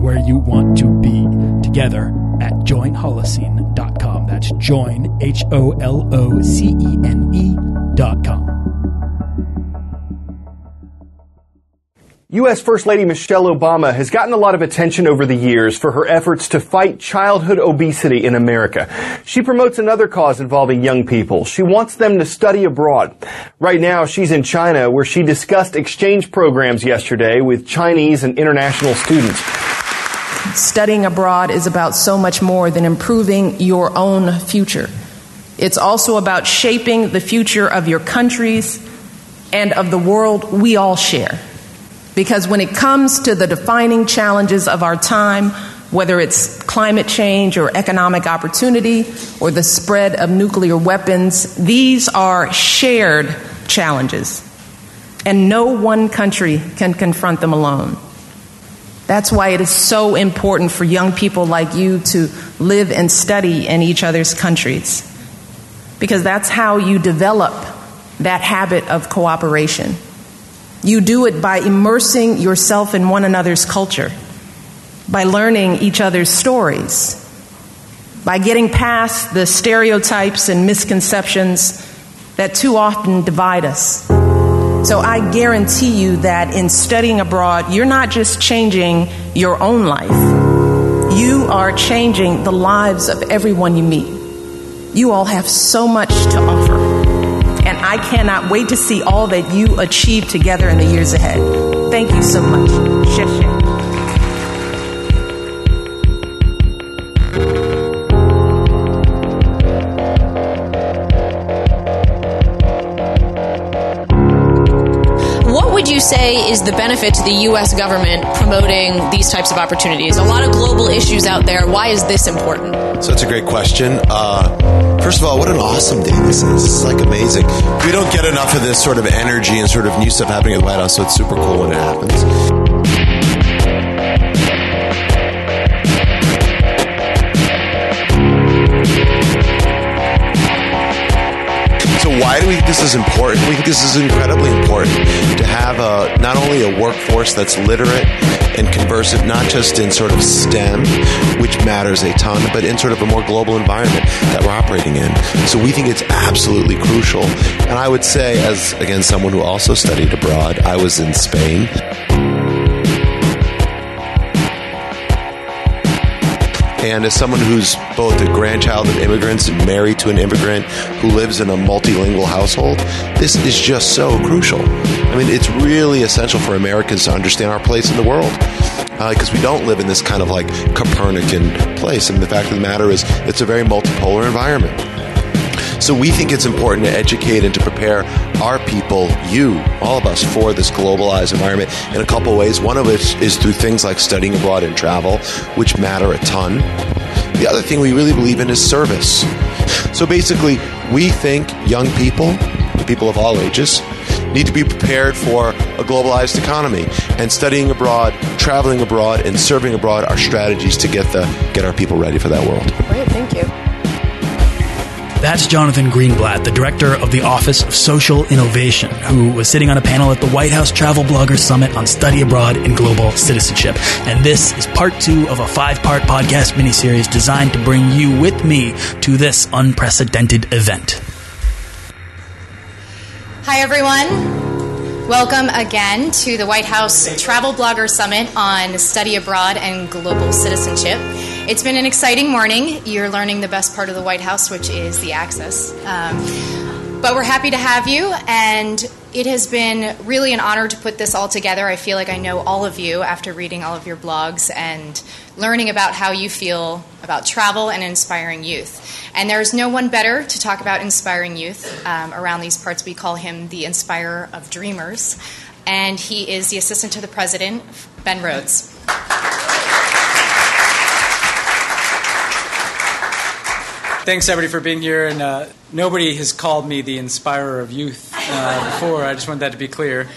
where you want to be together at joinholocene.com. That's join, H O L O C E N E.com. U.S. First Lady Michelle Obama has gotten a lot of attention over the years for her efforts to fight childhood obesity in America. She promotes another cause involving young people. She wants them to study abroad. Right now, she's in China where she discussed exchange programs yesterday with Chinese and international students. Studying abroad is about so much more than improving your own future. It's also about shaping the future of your countries and of the world we all share. Because when it comes to the defining challenges of our time, whether it's climate change or economic opportunity or the spread of nuclear weapons, these are shared challenges. And no one country can confront them alone. That's why it is so important for young people like you to live and study in each other's countries. Because that's how you develop that habit of cooperation. You do it by immersing yourself in one another's culture, by learning each other's stories, by getting past the stereotypes and misconceptions that too often divide us. So I guarantee you that in studying abroad, you're not just changing your own life, you are changing the lives of everyone you meet. You all have so much to offer and I cannot wait to see all that you achieve together in the years ahead. Thank you so much. Xie is the benefit to the U.S. government promoting these types of opportunities? A lot of global issues out there. Why is this important? So that's a great question. Uh, first of all, what an awesome day this is. This is like amazing. We don't get enough of this sort of energy and sort of new stuff happening at the White House, so it's super cool when it happens. Why do we think this is important? We think this is incredibly important to have a, not only a workforce that's literate and conversant, not just in sort of STEM, which matters a ton, but in sort of a more global environment that we're operating in. So we think it's absolutely crucial. And I would say, as again, someone who also studied abroad, I was in Spain. And as someone who's both a grandchild of immigrants and married to an immigrant who lives in a multilingual household, this is just so crucial. I mean, it's really essential for Americans to understand our place in the world because uh, we don't live in this kind of like Copernican place. And the fact of the matter is, it's a very multipolar environment. So we think it's important to educate and to prepare our people, you, all of us, for this globalized environment in a couple ways. One of which is through things like studying abroad and travel, which matter a ton. The other thing we really believe in is service. So basically, we think young people, people of all ages, need to be prepared for a globalized economy. And studying abroad, traveling abroad, and serving abroad are strategies to get the get our people ready for that world. Great, thank you. That's Jonathan Greenblatt, the director of the Office of Social Innovation, who was sitting on a panel at the White House Travel Bloggers Summit on study abroad and global citizenship. And this is part two of a five part podcast miniseries designed to bring you with me to this unprecedented event. Hi, everyone. Welcome again to the White House Travel Blogger Summit on study abroad and global citizenship. It's been an exciting morning. You're learning the best part of the White House, which is the access. Um, but we're happy to have you, and it has been really an honor to put this all together. I feel like I know all of you after reading all of your blogs and learning about how you feel about travel and inspiring youth. And there's no one better to talk about inspiring youth um, around these parts. We call him the inspirer of dreamers. And he is the assistant to the president, Ben Rhodes. Thanks everybody for being here. And uh, nobody has called me the inspirer of youth uh, before. I just want that to be clear.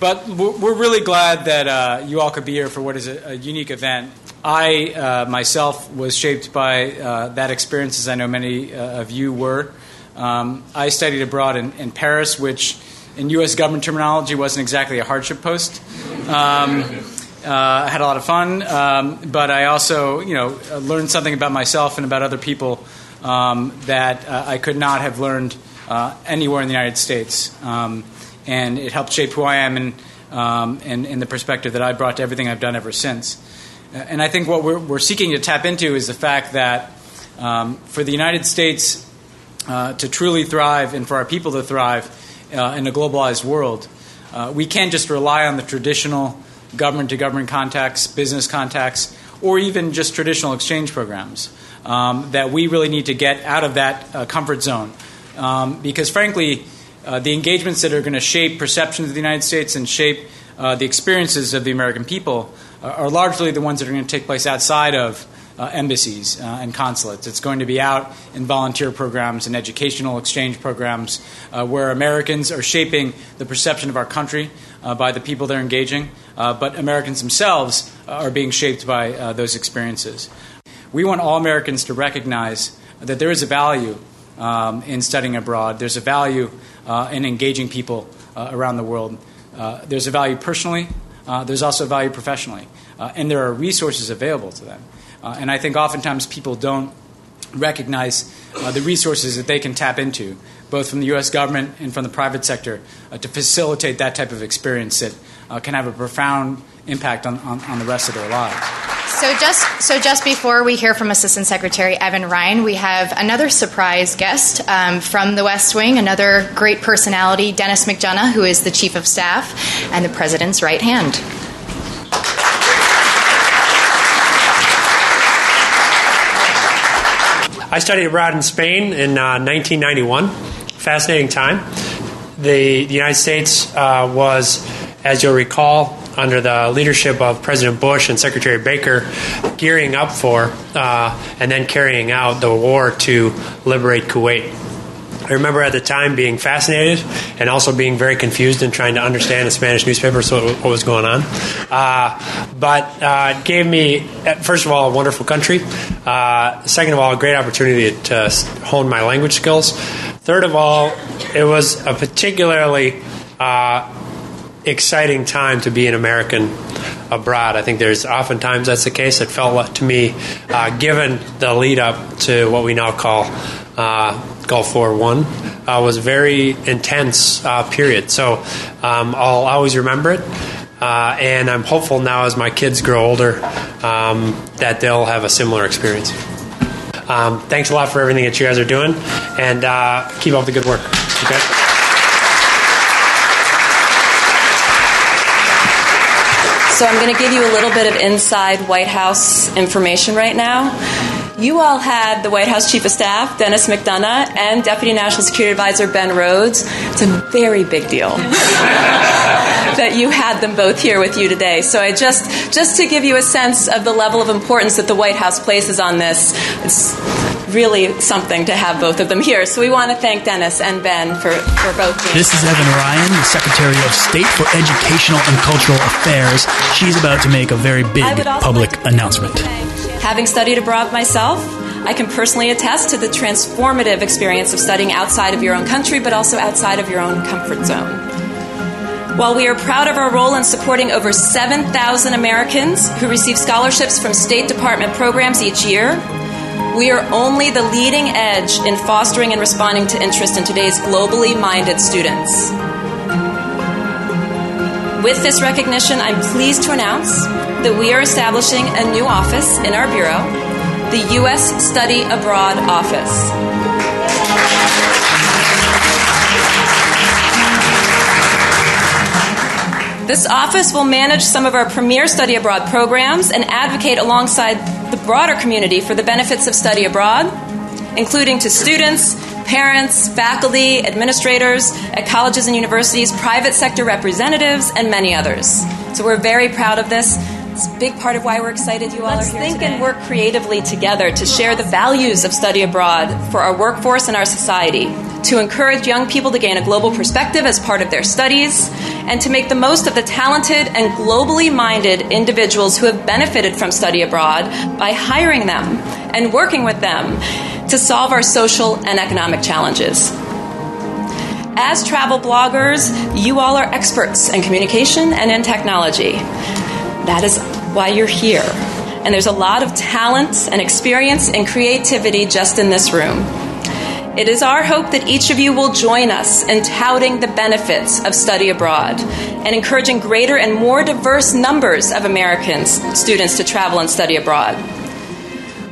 But we're really glad that uh, you all could be here for what is a, a unique event. I uh, myself was shaped by uh, that experience, as I know many uh, of you were. Um, I studied abroad in, in, Paris, which in U.S. government terminology wasn't exactly a hardship post. Um, uh, I had a lot of fun, um, but I also, you know, learned something about myself and about other people um, that uh, I could not have learned uh, anywhere in the United States. Um, and it helped shape who I am and, um, and, and, the perspective that I brought to everything I've done ever since. Uh, and I think what we're, we're, seeking to tap into is the fact that um, for the United States uh, to truly thrive and for our people to thrive uh, in a globalized world, we can't just rely on the traditional government to government contacts, business contacts, or even just traditional exchange programs. Um, that we really need to get out of that uh, comfort zone. Um, because frankly, uh, the engagements that are going to shape perceptions of the United States and shape uh, the experiences of the American people uh, are largely the ones that are going to take place outside of uh, embassies uh, and consulates. It's going to be out in volunteer programs and educational exchange programs where Americans are shaping the perception of our country by the people they're engaging, but Americans themselves are being shaped by those experiences. We want all Americans to recognize that there is a value um, in studying abroad. There's a value uh, in engaging people uh, around the world. Uh, there's a value personally, uh, there's also a value professionally, uh, and there are resources available to them. Uh, and I think oftentimes people don't recognize the resources that they can tap into, both from the U.S. government and from the private sector, to facilitate that type of experience that can have a profound impact on, on, on the rest of their lives. So just so just before we hear from Assistant Secretary Evan Ryan, we have another surprise guest um, from the West Wing, another great personality, Dennis McDonough, who is the Chief of Staff and the President's right hand. I studied abroad in Spain in uh, 1991. Fascinating time. The, the United States uh, was, as you'll recall, under the leadership of President Bush and Secretary Baker, gearing up for uh, and then carrying out the war to liberate Kuwait. I remember at the time being fascinated and also being very confused and trying to understand a Spanish newspaper, so what was going on. Uh, but uh, it gave me, first of all, a wonderful country. Uh, second of all, a great opportunity to hone my language skills. Third of all, it was a particularly uh, exciting time to be an American abroad. I think there's oftentimes that's the case. It felt to me, uh, given the lead up to what we now call uh, Gulf War One, uh, was a very intense uh, period. So um, I'll always remember it. Uh, and I'm hopeful now as my kids grow older um, that they'll have a similar experience. Um, thanks a lot for everything that you guys are doing, and uh, keep up the good work. Okay. So I'm going to give you a little bit of inside White House information right now. You all had the White House Chief of Staff, Dennis McDonough, and Deputy National Security Advisor Ben Rhodes. It's a very big deal that you had them both here with you today. So I just just to give you a sense of the level of importance that the White House places on this. Really something to have both of them here. So we want to thank Dennis and Ben for, for both. This is Evan Ryan, the Secretary of State for Educational and Cultural Affairs. She's about to make a very big public announcement. Having studied abroad myself, I can personally attest to the transformative experience of studying outside of your own country, but also outside of your own comfort zone. While we are proud of our role in supporting over 7,000 Americans who receive scholarships from State Department programs each year, we are only the leading edge in fostering and responding to interest in today's globally minded students. With this recognition, I'm pleased to announce that we are establishing a new office in our Bureau, the U.S. Study Abroad Office. This office will manage some of our premier study abroad programs and advocate alongside the broader community for the benefits of study abroad, including to students, parents, faculty, administrators at colleges and universities, private sector representatives, and many others. So we're very proud of this. It's a big part of why we're excited you all Let's are here think today. and work creatively together to share the values of study abroad for our workforce and our society, to encourage young people to gain a global perspective as part of their studies, and to make the most of the talented and globally minded individuals who have benefited from study abroad by hiring them and working with them to solve our social and economic challenges. As travel bloggers, you all are experts in communication and in technology. That is why you're here. And there's a lot of talent and experience and creativity just in this room. It is our hope that each of you will join us in touting the benefits of study abroad and encouraging greater and more diverse numbers of Americans, students, to travel and study abroad.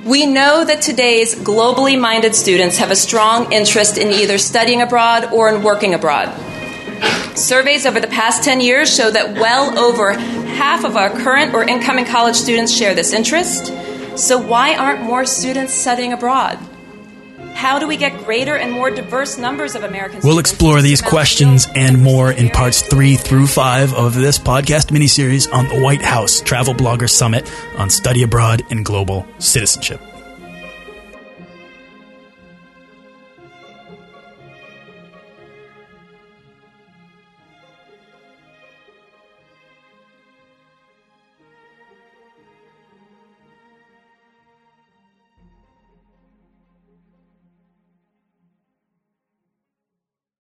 We know that today's globally minded students have a strong interest in either studying abroad or in working abroad. Surveys over the past 10 years show that well over half of our current or incoming college students share this interest. So, why aren't more students studying abroad? How do we get greater and more diverse numbers of Americans? We'll explore these questions and more in parts three through five of this podcast miniseries on the White House Travel Blogger Summit on study abroad and global citizenship.